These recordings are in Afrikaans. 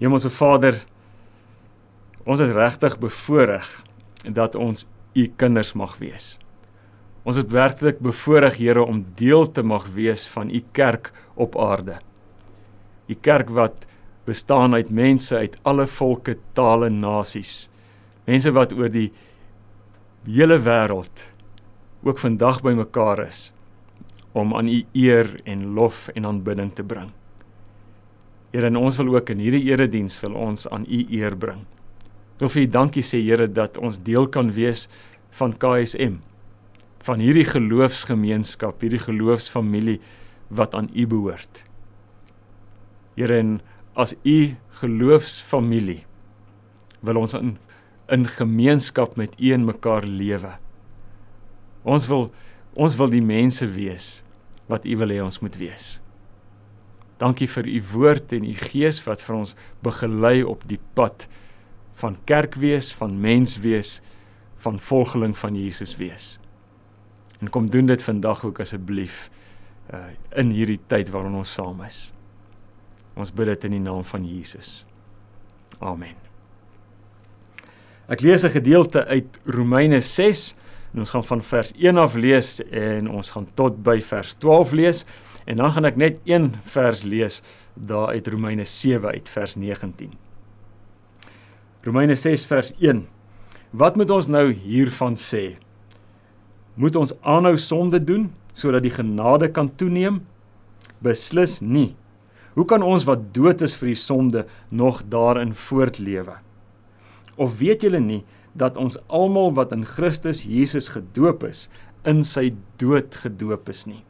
Hemelse Vader, ons is regtig bevoorreg dat ons u kinders mag wees. Ons is werklik bevoorreg Here om deel te mag wees van u kerk op aarde. U kerk wat bestaan uit mense uit alle volke, tale, nasies. Mense wat oor die hele wêreld ook vandag bymekaar is om aan u eer en lof en aanbidding te bring. Here, en ons wil ook in hierdie erediens wil ons aan U eer bring. Wil vir U dankie sê Here dat ons deel kan wees van KSM. Van hierdie geloofsgemeenskap, hierdie geloofsfamilie wat aan U behoort. Here, en as U geloofsfamilie wil ons in in gemeenskap met U en mekaar lewe. Ons wil ons wil die mense wees wat U wil hê ons moet wees. Dankie vir u woord en u gees wat vir ons begelei op die pad van kerk wees, van mens wees, van volgeling van Jesus wees. En kom doen dit vandag ook asseblief uh in hierdie tyd waarin ons saam is. Ons bid dit in die naam van Jesus. Amen. Ek lees 'n gedeelte uit Romeine 6 en ons gaan van vers 1 af lees en ons gaan tot by vers 12 lees. En dan gaan ek net een vers lees daar uit Romeine 7 uit vers 19. Romeine 6 vers 1. Wat moet ons nou hiervan sê? Moet ons aanhou sonde doen sodat die genade kan toeneem? Beslis nie. Hoe kan ons wat dood is vir die sonde nog daarin voortlewe? Of weet julle nie dat ons almal wat in Christus Jesus gedoop is, in sy dood gedoop is nie?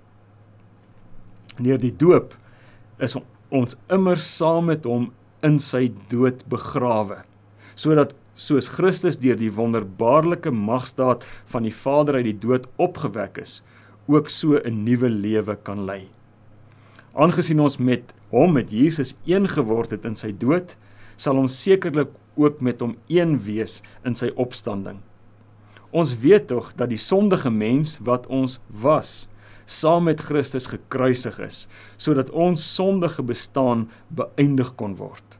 Deur die doop is ons immer saam met hom in sy dood begrawe sodat soos Christus deur die wonderbaarlike magstaat van die Vader uit die dood opgewek is ook so 'n nuwe lewe kan lei. Aangesien ons met hom met Jesus een geword het in sy dood, sal ons sekerlik ook met hom een wees in sy opstanding. Ons weet tog dat die sondige mens wat ons was, saam met Christus gekruisig is sodat ons sondige bestaan beëindig kon word.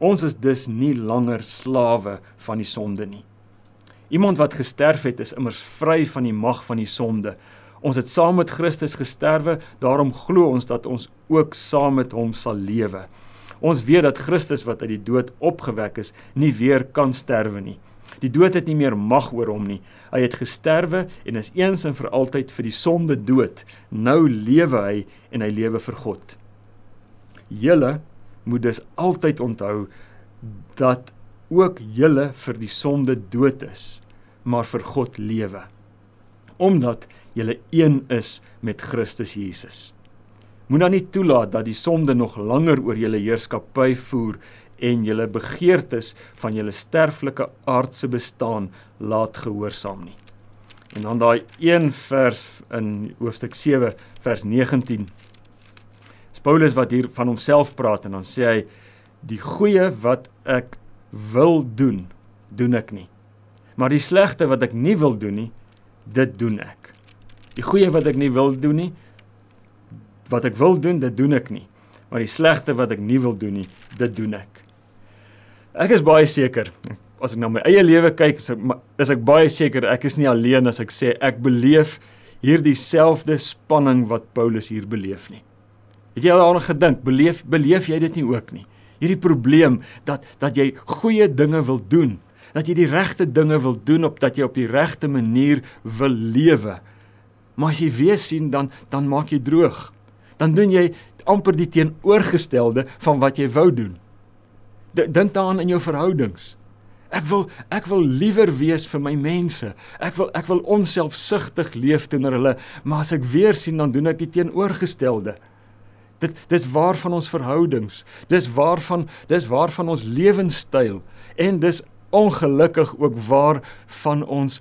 Ons is dus nie langer slawe van die sonde nie. Iemand wat gesterf het is immers vry van die mag van die sonde. Ons het saam met Christus gesterwe, daarom glo ons dat ons ook saam met hom sal lewe. Ons weet dat Christus wat uit die dood opgewek is, nie weer kan sterwe nie. Die dood het nie meer mag oor hom nie. Hy het gesterwe en is eens en vir altyd vir die sonde dood. Nou lewe hy en hy lewe vir God. Julle moet dus altyd onthou dat ook julle vir die sonde dood is, maar vir God lewe. Omdat julle een is met Christus Jesus. Moet dan nie toelaat dat die sonde nog langer oor julle heerskappy voer en julle begeertes van julle sterflike aardse bestaan laat gehoorsaam nie. En dan daai een vers in hoofstuk 7 vers 19. Dis Paulus wat hier van homself praat en dan sê hy die goeie wat ek wil doen, doen ek nie. Maar die slegte wat ek nie wil doen nie, dit doen ek. Die goeie wat ek nie wil doen nie, wat ek wil doen, dit doen ek nie. Maar die slegte wat ek nie wil doen nie, dit doen ek. Ek is baie seker as ek na my eie lewe kyk, is ek, is ek baie seker ek is nie alleen as ek sê ek beleef hierdie selfde spanning wat Paulus hier beleef nie. Het jy al daaraan gedink? Beleef beleef jy dit nie ook nie? Hierdie probleem dat dat jy goeie dinge wil doen, dat jy die regte dinge wil doen op dat jy op die regte manier wil lewe. Maar as jy weer sien dan dan maak jy droog. Dan doen jy amper die teenoorgestelde van wat jy wou doen. Dink daaraan in jou verhoudings. Ek wil ek wil liewer wees vir my mense. Ek wil ek wil onselfsugtig leef teenoor hulle, maar as ek weer sien dan doen ek die teenoorgestelde. Dit dis waar van ons verhoudings. Dis waar van dis waar van ons lewenstyl en dis ongelukkig ook waar van ons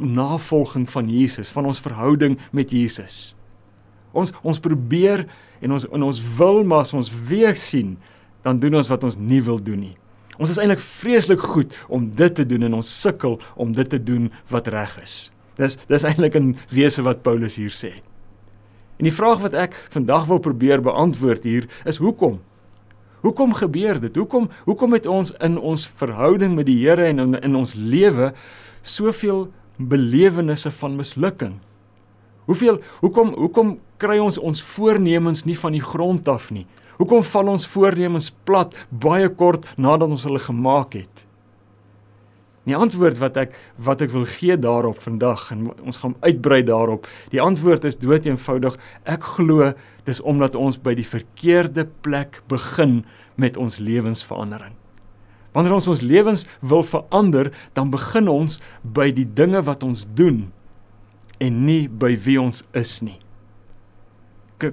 navolging van Jesus, van ons verhouding met Jesus. Ons ons probeer en ons en ons wil maar as ons weer sien dan doen ons wat ons nie wil doen nie. Ons is eintlik vreeslik goed om dit te doen en ons sukkel om dit te doen wat reg is. Dis dis eintlik 'n wese wat Paulus hier sê. En die vraag wat ek vandag wil probeer beantwoord hier is hoekom? Hoekom gebeur dit? Hoekom hoekom het ons in ons verhouding met die Here en in, in ons lewe soveel belewennisse van mislukking? Hoeveel hoekom hoekom kry ons ons voornemens nie van die grond af nie? Hoekom val ons voornemens plat baie kort nadat ons hulle gemaak het? Die antwoord wat ek wat ek wil gee daarop vandag en ons gaan uitbrei daarop. Die antwoord is dood eenvoudig. Ek glo dis omdat ons by die verkeerde plek begin met ons lewensverandering. Wanneer ons ons lewens wil verander, dan begin ons by die dinge wat ons doen en nie by wie ons is nie.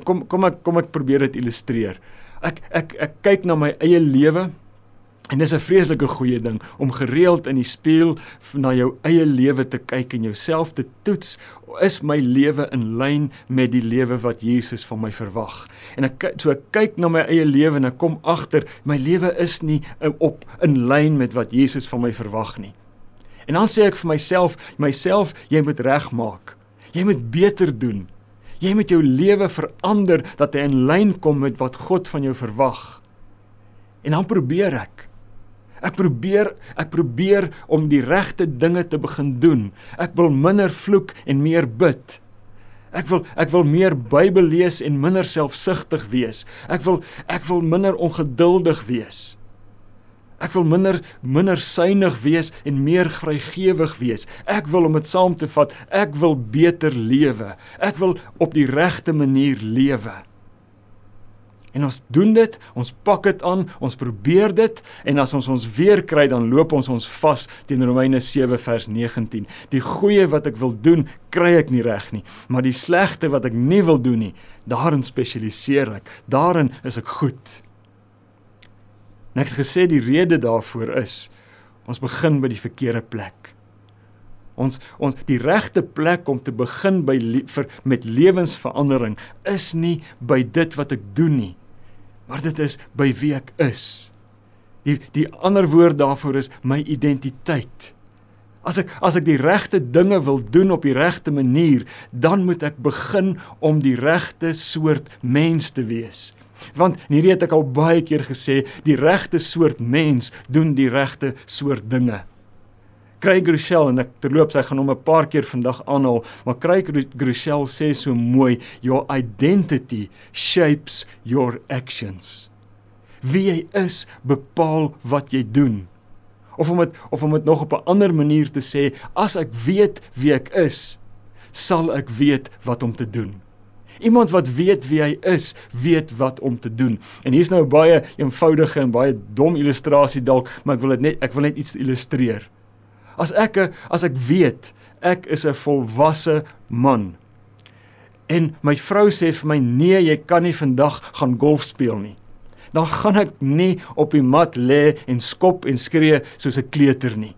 Kom kom ek kom ek probeer dit illustreer. Ek ek ek kyk na my eie lewe En dis 'n vreeslike goeie ding om gereeld in die spieël na jou eie lewe te kyk en jouself te toets, is my lewe in lyn met die lewe wat Jesus van my verwag? En ek so ek kyk na my eie lewe en ek kom agter my lewe is nie op in lyn met wat Jesus van my verwag nie. En dan sê ek vir myself, myself, jy moet regmaak. Jy moet beter doen. Jy moet jou lewe verander dat hy in lyn kom met wat God van jou verwag. En dan probeer ek Ek probeer ek probeer om die regte dinge te begin doen. Ek wil minder vloek en meer bid. Ek wil ek wil meer Bybel lees en minder selfsugtig wees. Ek wil ek wil minder ongeduldig wees. Ek wil minder minder suiwig wees en meer vrygewig wees. Ek wil om dit saam te vat, ek wil beter lewe. Ek wil op die regte manier lewe. En ons doen dit, ons pak dit aan, ons probeer dit en as ons ons weer kry dan loop ons ons vas teen Romeine 7 vers 19. Die goeie wat ek wil doen, kry ek nie reg nie, maar die slegte wat ek nie wil doen nie, daarin spesialiseer ek. Daarin is ek goed. En ek het gesê die rede daarvoor is ons begin by die verkeerde plek. Ons ons die regte plek om te begin by vir met lewensverandering is nie by dit wat ek doen nie maar dit is by wie ek is. Die die ander woord daarvoor is my identiteit. As ek as ek die regte dinge wil doen op die regte manier, dan moet ek begin om die regte soort mens te wees. Want hierdie het ek al baie keer gesê, die regte soort mens doen die regte soort dinge. Craig Rochelle en ek terloops hy gaan hom 'n paar keer vandag aanhaal, maar Craig Rochelle sê so mooi, your identity shapes your actions. Wie jy is bepaal wat jy doen. Of om dit of om dit nog op 'n ander manier te sê, as ek weet wie ek is, sal ek weet wat om te doen. Iemand wat weet wie hy is, weet wat om te doen. En hier's nou 'n baie eenvoudige en baie dom illustrasie dalk, maar ek wil dit net ek wil net iets illustreer. As ek as ek weet ek is 'n volwasse man en my vrou sê vir my nee, jy kan nie vandag gaan golf speel nie. Dan gaan ek nie op die mat lê en skop en skree soos 'n kleuter nie.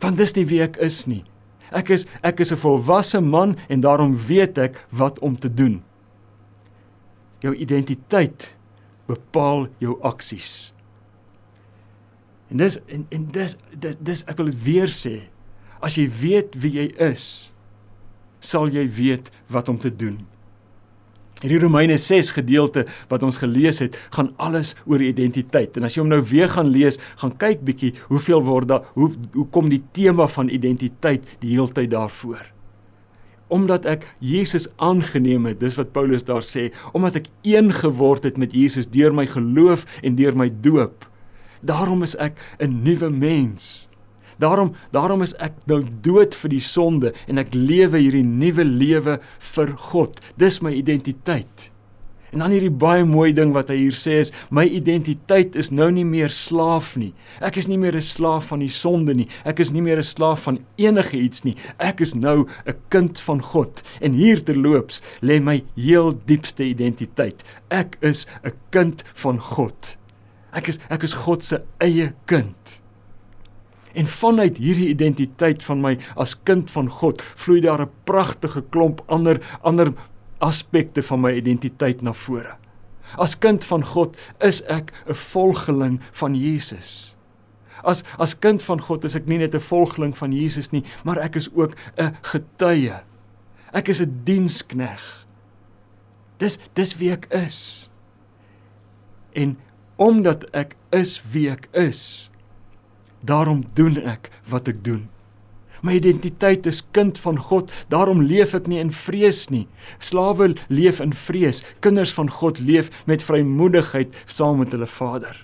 Want dis nie wie ek is nie. Ek is ek is 'n volwasse man en daarom weet ek wat om te doen. Jou identiteit bepaal jou aksies. En dis en en dis dis, dis ek wil dit weer sê. As jy weet wie jy is, sal jy weet wat om te doen. Hierdie Romeine 6 gedeelte wat ons gelees het, gaan alles oor identiteit. En as jy hom nou weer gaan lees, gaan kyk bietjie hoeveel word daar hoe hoe kom die tema van identiteit die heeltyd daarvoor. Omdat ek Jesus aangeneem het, dis wat Paulus daar sê, omdat ek een geword het met Jesus deur my geloof en deur my doop. Daarom is ek 'n nuwe mens. Daarom daarom is ek nou dood vir die sonde en ek lewe hierdie nuwe lewe vir God. Dis my identiteit. En dan hierdie baie mooi ding wat hy hier sê is my identiteit is nou nie meer slaaf nie. Ek is nie meer 'n slaaf van die sonde nie. Ek is nie meer 'n slaaf van enige iets nie. Ek is nou 'n kind van God. En hier terloops lê my heel diepste identiteit. Ek is 'n kind van God. Ek is ek is God se eie kind. En vanuit hierdie identiteit van my as kind van God, vloei daar 'n pragtige klomp ander ander aspekte van my identiteit na vore. As kind van God is ek 'n volgeling van Jesus. As as kind van God is ek nie net 'n volgeling van Jesus nie, maar ek is ook 'n getuie. Ek is 'n dienskneg. Dis dis wie ek is. En omdat ek is wie ek is. Daarom doen ek wat ek doen. My identiteit is kind van God, daarom leef ek nie in vrees nie. Slawe leef in vrees, kinders van God leef met vrymoedigheid saam met hulle Vader.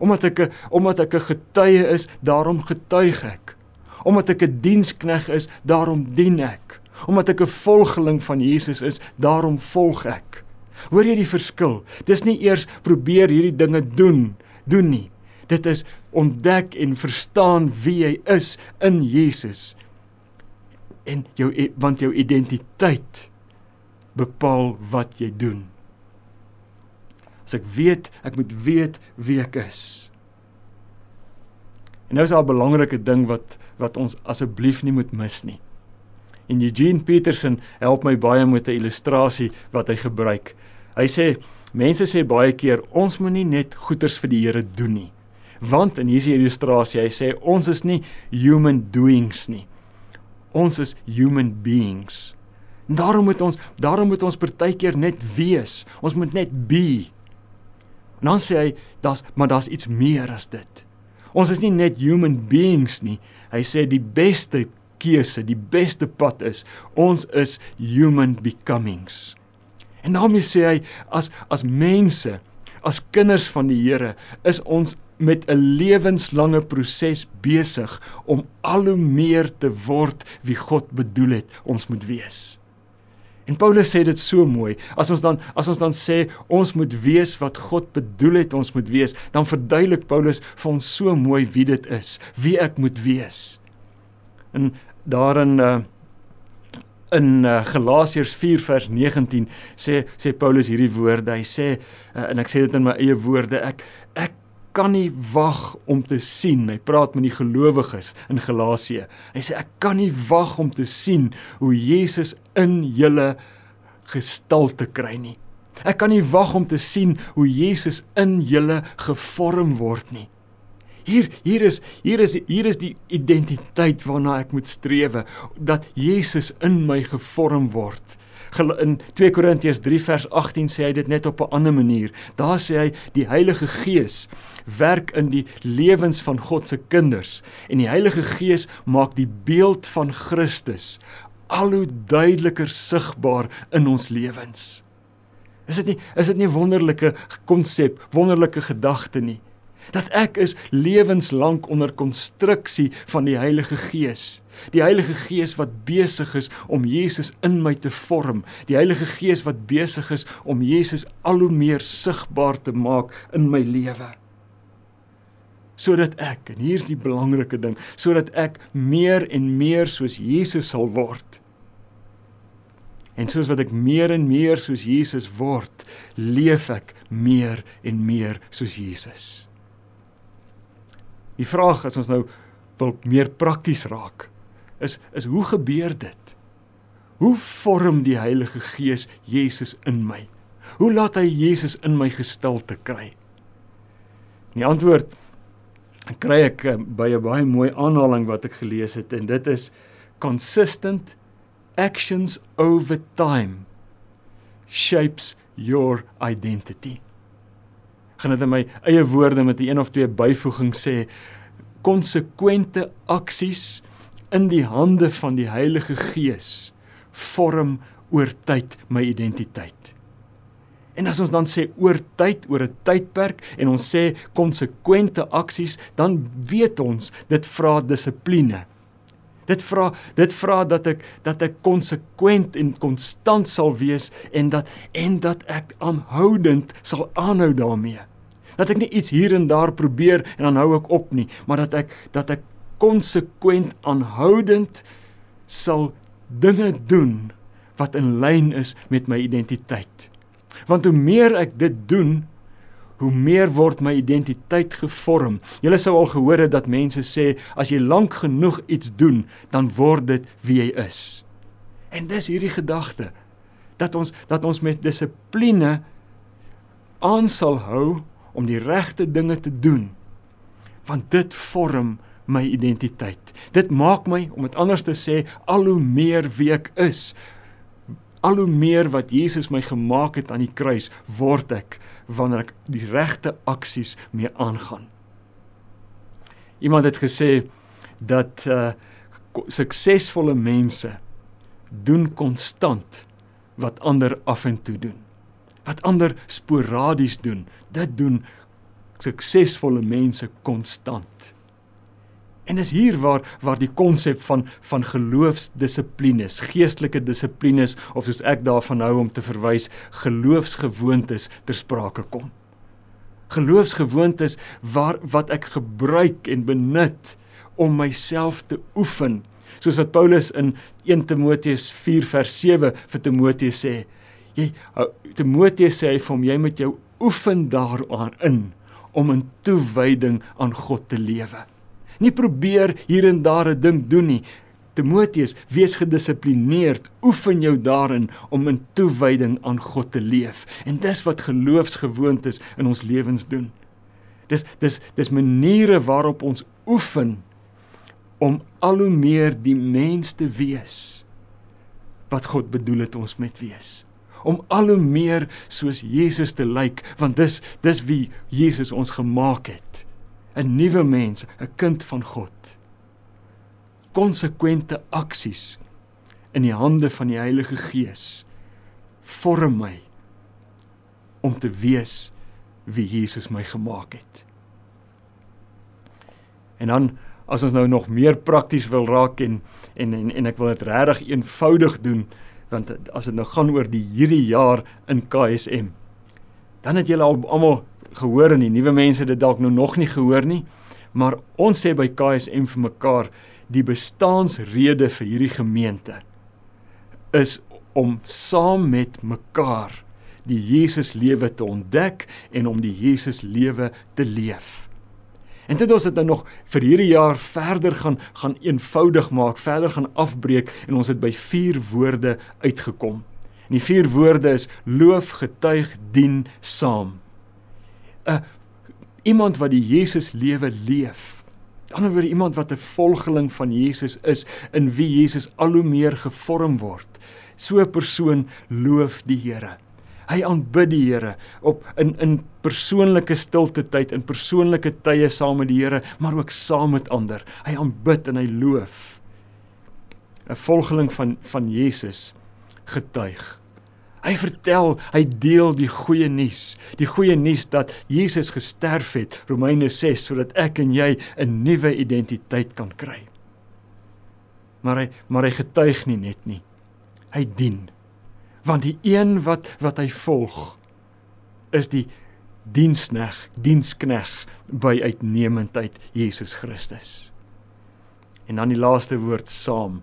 Omdat ek omdat ek 'n getuie is, daarom getuig ek. Omdat ek 'n dienskneg is, daarom dien ek. Omdat ek 'n volgeling van Jesus is, daarom volg ek. Hoor jy die verskil? Dis nie eers probeer hierdie dinge doen, doen nie. Dit is ontdek en verstaan wie jy is in Jesus. En jou want jou identiteit bepaal wat jy doen. As ek weet, ek moet weet wie ek is. En nou is daar 'n belangrike ding wat wat ons asseblief nie moet mis nie. En Eugene Peterson help my baie met 'n illustrasie wat hy gebruik. Hy sê mense sê baie keer ons moet nie net goeders vir die Here doen nie. Want en hier is die illustrasie. Hy sê ons is nie human doings nie. Ons is human beings. En daarom moet ons daarom moet ons partykeer net wees. Ons moet net be. En dan sê hy daar's maar daar's iets meer as dit. Ons is nie net human beings nie. Hy sê die beste keuse, die beste pad is ons is human becomings. En daarmee sê hy as as mense, as kinders van die Here, is ons met 'n lewenslange proses besig om al hoe meer te word wie God bedoel het ons moet wees. En Paulus sê dit so mooi. As ons dan as ons dan sê ons moet wees wat God bedoel het ons moet wees, dan verduidelik Paulus vir ons so mooi wie dit is, wie ek moet wees. En daarin uh in uh, Galasiërs 4 vers 19 sê sê Paulus hierdie woorde. Hy sê uh, en ek sê dit in my eie woorde, ek ek kan nie wag om te sien. Hy praat met die gelowiges in Galasië. Hy sê ek kan nie wag om te sien hoe Jesus in julle gestalte kry nie. Ek kan nie wag om te sien hoe Jesus in julle gevorm word nie. Hier hier is hier is hier is die identiteit waarna ek moet strewe dat Jesus in my gevorm word in 2 Korintiërs 3 vers 18 sê hy dit net op 'n ander manier. Daar sê hy die Heilige Gees werk in die lewens van God se kinders en die Heilige Gees maak die beeld van Christus al hoe duideliker sigbaar in ons lewens. Is dit nie is dit nie wonderlike konsep, wonderlike gedagte nie? Dat ek is lewenslank onder konstruksie van die Heilige Gees. Die Heilige Gees wat besig is om Jesus in my te vorm, die Heilige Gees wat besig is om Jesus al hoe meer sigbaar te maak in my lewe. Sodat ek, en hier's die belangrike ding, sodat ek meer en meer soos Jesus sal word. En soos wat ek meer en meer soos Jesus word, leef ek meer en meer soos Jesus. Die vraag as ons nou wil meer prakties raak is is hoe gebeur dit? Hoe vorm die Heilige Gees Jesus in my? Hoe laat hy Jesus in my gestalte kry? Die antwoord kry ek eh, by 'n baie mooi aanhaling wat ek gelees het en dit is consistent actions over time shapes your identity gaan dit in my eie woorde met 'n een of twee byvoegings sê konsekwente aksies in die hande van die Heilige Gees vorm oor tyd my identiteit. En as ons dan sê oor tyd, oor 'n tydperk en ons sê konsekwente aksies, dan weet ons dit vra dissipline. Dit vra dit vra dat ek dat ek konsekwent en konstant sal wees en dat en dat ek aanhoudend sal aanhou daarmee dat ek nie iets hier en daar probeer en dan hou ek op nie, maar dat ek dat ek konsekwent aanhoudend sal dinge doen wat in lyn is met my identiteit. Want hoe meer ek dit doen, hoe meer word my identiteit gevorm. Julle sou al gehoor het dat mense sê as jy lank genoeg iets doen, dan word dit wie jy is. En dis hierdie gedagte dat ons dat ons met dissipline aan sal hou om die regte dinge te doen want dit vorm my identiteit. Dit maak my om dit anders te sê al hoe meer wie ek is. al hoe meer wat Jesus my gemaak het aan die kruis, word ek wanneer ek die regte aksies mee aangaan. Iemand het gesê dat uh suksesvolle mense doen konstant wat ander af en toe doen. Wat ander sporadies doen, dit doen suksesvolle mense konstant. En dis hier waar waar die konsep van van geloofsdissiplines, geestelike dissiplines of soos ek daarvan hou om te verwys, geloofsgewoontes ter sprake kom. Geloofsgewoontes waar wat ek gebruik en benut om myself te oefen, soos wat Paulus in 1 Timoteus 4 vers 7 vir Timoteus sê. Jy Timoteus sê hy vir hom jy moet jou oefen daaraan in om in toewyding aan God te lewe. Nie probeer hier en daar 'n ding doen nie. Timoteus, wees gedissiplineerd, oefen jou daarin om in toewyding aan God te leef. En dis wat geloofsgewoontes in ons lewens doen. Dis dis dis maniere waarop ons oefen om al hoe meer die mens te wees wat God bedoel het ons met wees om al hoe meer soos Jesus te lyk want dis dis wie Jesus ons gemaak het 'n nuwe mens, 'n kind van God. Konsekwente aksies in die hande van die Heilige Gees vorm my om te wees wie Jesus my gemaak het. En dan as ons nou nog meer prakties wil raak en en en, en ek wil dit regtig eenvoudig doen want as dit nou gaan oor die hierdie jaar in KSM dan het julle al almal gehoor en die nuwe mense dit dalk nou nog nie gehoor nie. Maar ons sê by KSM vir mekaar die bestaansrede vir hierdie gemeente is om saam met mekaar die Jesus lewe te ontdek en om die Jesus lewe te leef. En dit ons het nou nog vir hierdie jaar verder gaan gaan eenvoudig maak, verder gaan afbreek en ons het by vier woorde uitgekom. En die vier woorde is loof, getuig, dien, saam. 'n iemand wat die Jesus lewe leef. Anderswoorde iemand wat 'n volgeling van Jesus is in wie Jesus al hoe meer gevorm word. So 'n persoon loof die Here. Hy aanbid die Here op in in persoonlike stilte tyd, in persoonlike tye saam met die Here, maar ook saam met ander. Hy aanbid en hy loof. 'n Volgeling van van Jesus getuig. Hy vertel, hy deel die goeie nuus, die goeie nuus dat Jesus gesterf het, Romeine 6, sodat ek en jy 'n nuwe identiteit kan kry. Maar hy maar hy getuig nie net nie. Hy dien. Want die een wat wat hy volg is die dienskneg, dienskneg by uitnemendheid Jesus Christus. En dan die laaste woord saam.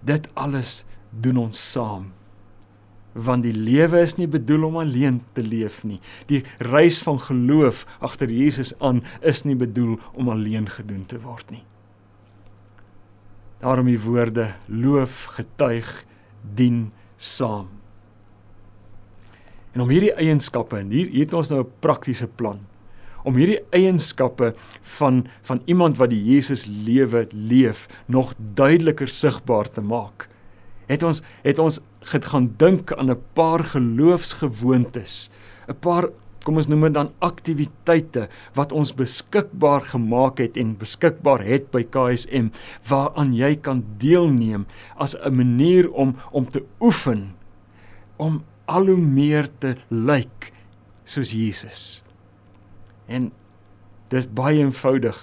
Dit alles doen ons saam want die lewe is nie bedoel om alleen te leef nie. Die reis van geloof agter Jesus aan is nie bedoel om alleen gedoen te word nie. Daarom die woorde loof, getuig, dien saam. En om hierdie eienskappe en hier, hier het ons nou 'n praktiese plan. Om hierdie eienskappe van van iemand wat die Jesus lewe leef nog duideliker sigbaar te maak. Het ons het ons gaan dink aan 'n paar geloofsgewoontes, 'n paar kom ons noem dit dan aktiwiteite wat ons beskikbaar gemaak het en beskikbaar het by KSM waaraan jy kan deelneem as 'n manier om om te oefen om al hoe meer te lyk soos Jesus. En dis baie eenvoudig.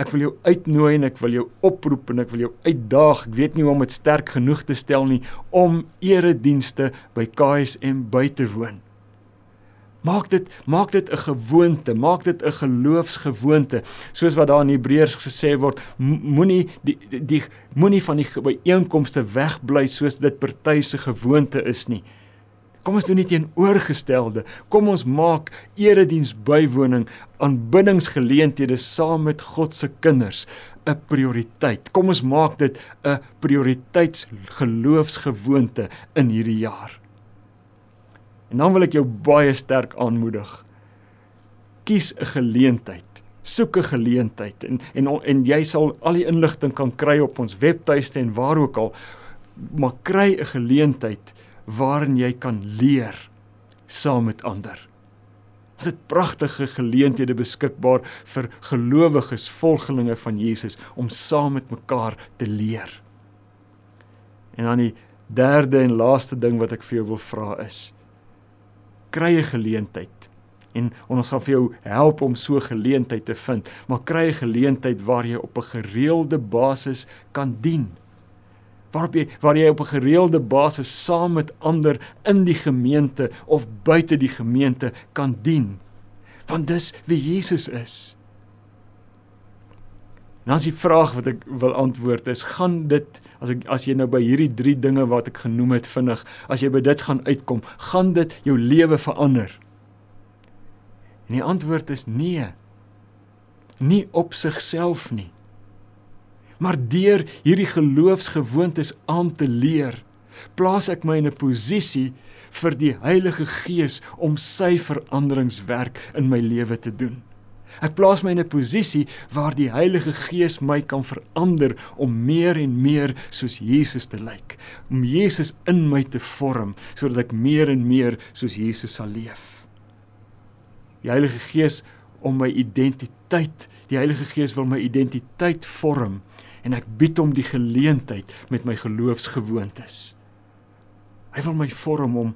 Ek wil jou uitnooi en ek wil jou oproep en ek wil jou uitdaag. Ek weet nie hoe om dit sterk genoeg te stel nie om eredienste by KSM by te woon. Maak dit maak dit 'n gewoonte, maak dit 'n geloofsgewoonte. Soos wat daar in Hebreërs gesê word, moenie die die, die moenie van die byeenkomste wegbly soos dit party se gewoonte is nie. Kom ons doen nie teenoorgestelde. Kom ons maak erediens bywoning, aanbiddingsgeleenthede saam met God se kinders 'n prioriteit. Kom ons maak dit 'n prioriteitsgeloofsgewoonte in hierdie jaar. En dan wil ek jou baie sterk aanmoedig. Kies 'n geleentheid. Soek 'n geleentheid en en en jy sal al die inligting kan kry op ons webtuiste en waar ook al. Maar kry 'n geleentheid waarin jy kan leer saam met ander. Ons het pragtige geleenthede beskikbaar vir gelowiges, volgelinge van Jesus om saam met mekaar te leer. En dan die derde en laaste ding wat ek vir jou wil vra is: kry 'n geleentheid en ons sal vir jou help om so 'n geleentheid te vind, maar kry 'n geleentheid waar jy op 'n gereelde basis kan dien. Waarop jy waar jy op 'n gereelde basis saam met ander in die gemeente of buite die gemeente kan dien. Want dis wie Jesus is. Nou as die vraag wat ek wil antwoord is, gaan dit as ek as jy nou by hierdie 3 dinge wat ek genoem het vinnig, as jy by dit gaan uitkom, gaan dit jou lewe verander? En die antwoord is nee. Nie op sigself nie. Maar deur hierdie geloofsgewoontes aan te leer, plaas ek my in 'n posisie vir die Heilige Gees om sy veranderingswerk in my lewe te doen. Ek plaas my in 'n posisie waar die Heilige Gees my kan verander om meer en meer soos Jesus te lyk, om Jesus in my te vorm sodat ek meer en meer soos Jesus sal leef die Heilige Gees om my identiteit. Die Heilige Gees wil my identiteit vorm en ek bied hom die geleentheid met my geloofsgewoontes. Hy wil my vorm om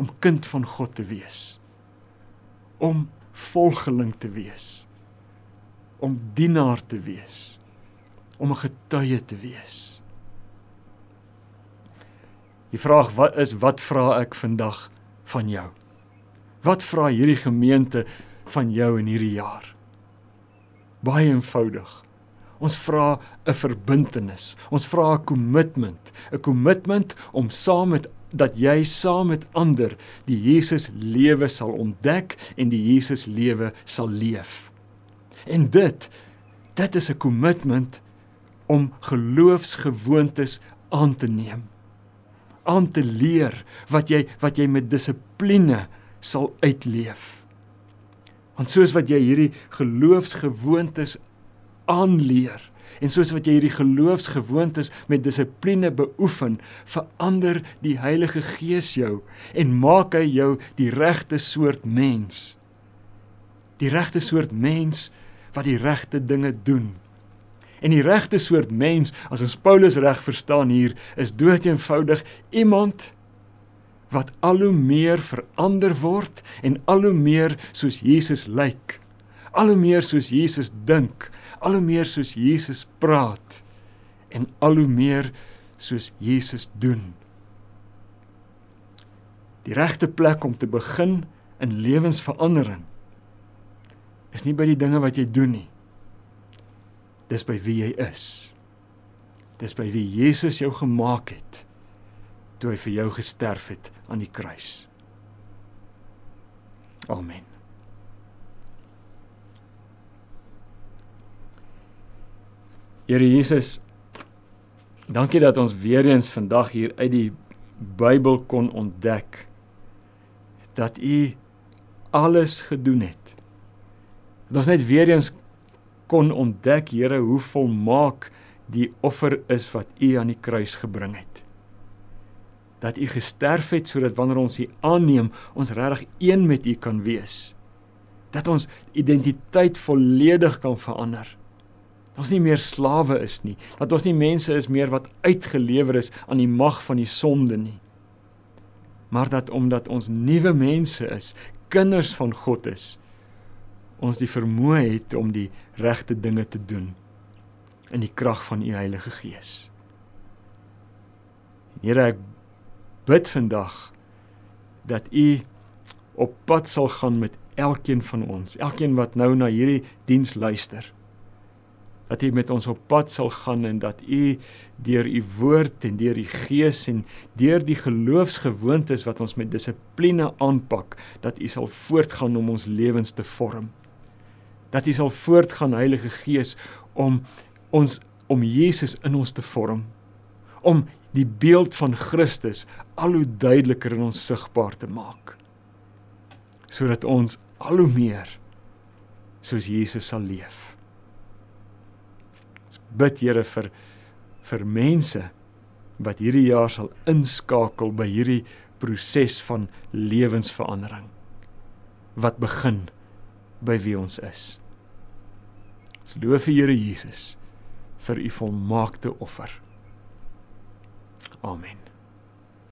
om kind van God te wees. Om volgeling te wees. Om dienaar te wees. Om 'n getuie te wees. Die vraag wat is wat vra ek vandag van jou? Wat vra hierdie gemeente van jou in hierdie jaar? Baie eenvoudig. Ons vra 'n verbintenis. Ons vra 'n kommitment, 'n kommitment om saam met dat jy saam met ander die Jesus lewe sal ontdek en die Jesus lewe sal leef. En dit dit is 'n kommitment om geloofsgewoontes aan te neem. aan te leer wat jy wat jy met dissipline sal uitleef. Want soos wat jy hierdie geloofsgewoontes aanleer en soos wat jy hierdie geloofsgewoontes met dissipline beoefen, verander die Heilige Gees jou en maak hy jou die regte soort mens. Die regte soort mens wat die regte dinge doen. En die regte soort mens, as ons Paulus reg verstaan hier, is dood eenvoudig iemand wat al hoe meer verander word en al hoe meer soos Jesus lyk. Al hoe meer soos Jesus dink, al hoe meer soos Jesus praat en al hoe meer soos Jesus doen. Die regte plek om te begin in lewensverandering is nie by die dinge wat jy doen nie. Dis by wie jy is. Dis by wie Jesus jou gemaak het toe hy vir jou gesterf het aan die kruis. Amen. Here Jesus, dankie dat ons weer eens vandag hier uit die Bybel kon ontdek dat U alles gedoen het. Dat ons net weer eens kon ontdek, Here, hoe volmaak die offer is wat U aan die kruis gebring het dat u gesterf het sodat wanneer ons u aanneem, ons regtig een met u kan wees. Dat ons identiteit volledig kan verander. Dat ons nie meer slawe is nie, dat ons nie mense is meer wat uitgelewer is aan die mag van die sonde nie. Maar dat omdat ons nuwe mense is, kinders van God is, ons die vermoë het om die regte dinge te doen in die krag van u Heilige Gees. Here ek bid vandag dat u op pad sal gaan met elkeen van ons, elkeen wat nou na hierdie diens luister. Dat u met ons op pad sal gaan en dat u deur u woord en deur die gees en deur die geloofsgewoontes wat ons met dissipline aanpak, dat u sal voortgaan om ons lewens te vorm. Dat u sal voortgaan Heilige Gees om ons om Jesus in ons te vorm. Om die beeld van Christus al hoe duideliker in ons sigbaar te maak sodat ons al hoe meer soos Jesus sal leef. Ons bid Here vir vir mense wat hierdie jaar sal inskakel by hierdie proses van lewensverandering wat begin by wie ons is. Ons loof vir Here Jesus vir u volmaakte offer. Amen.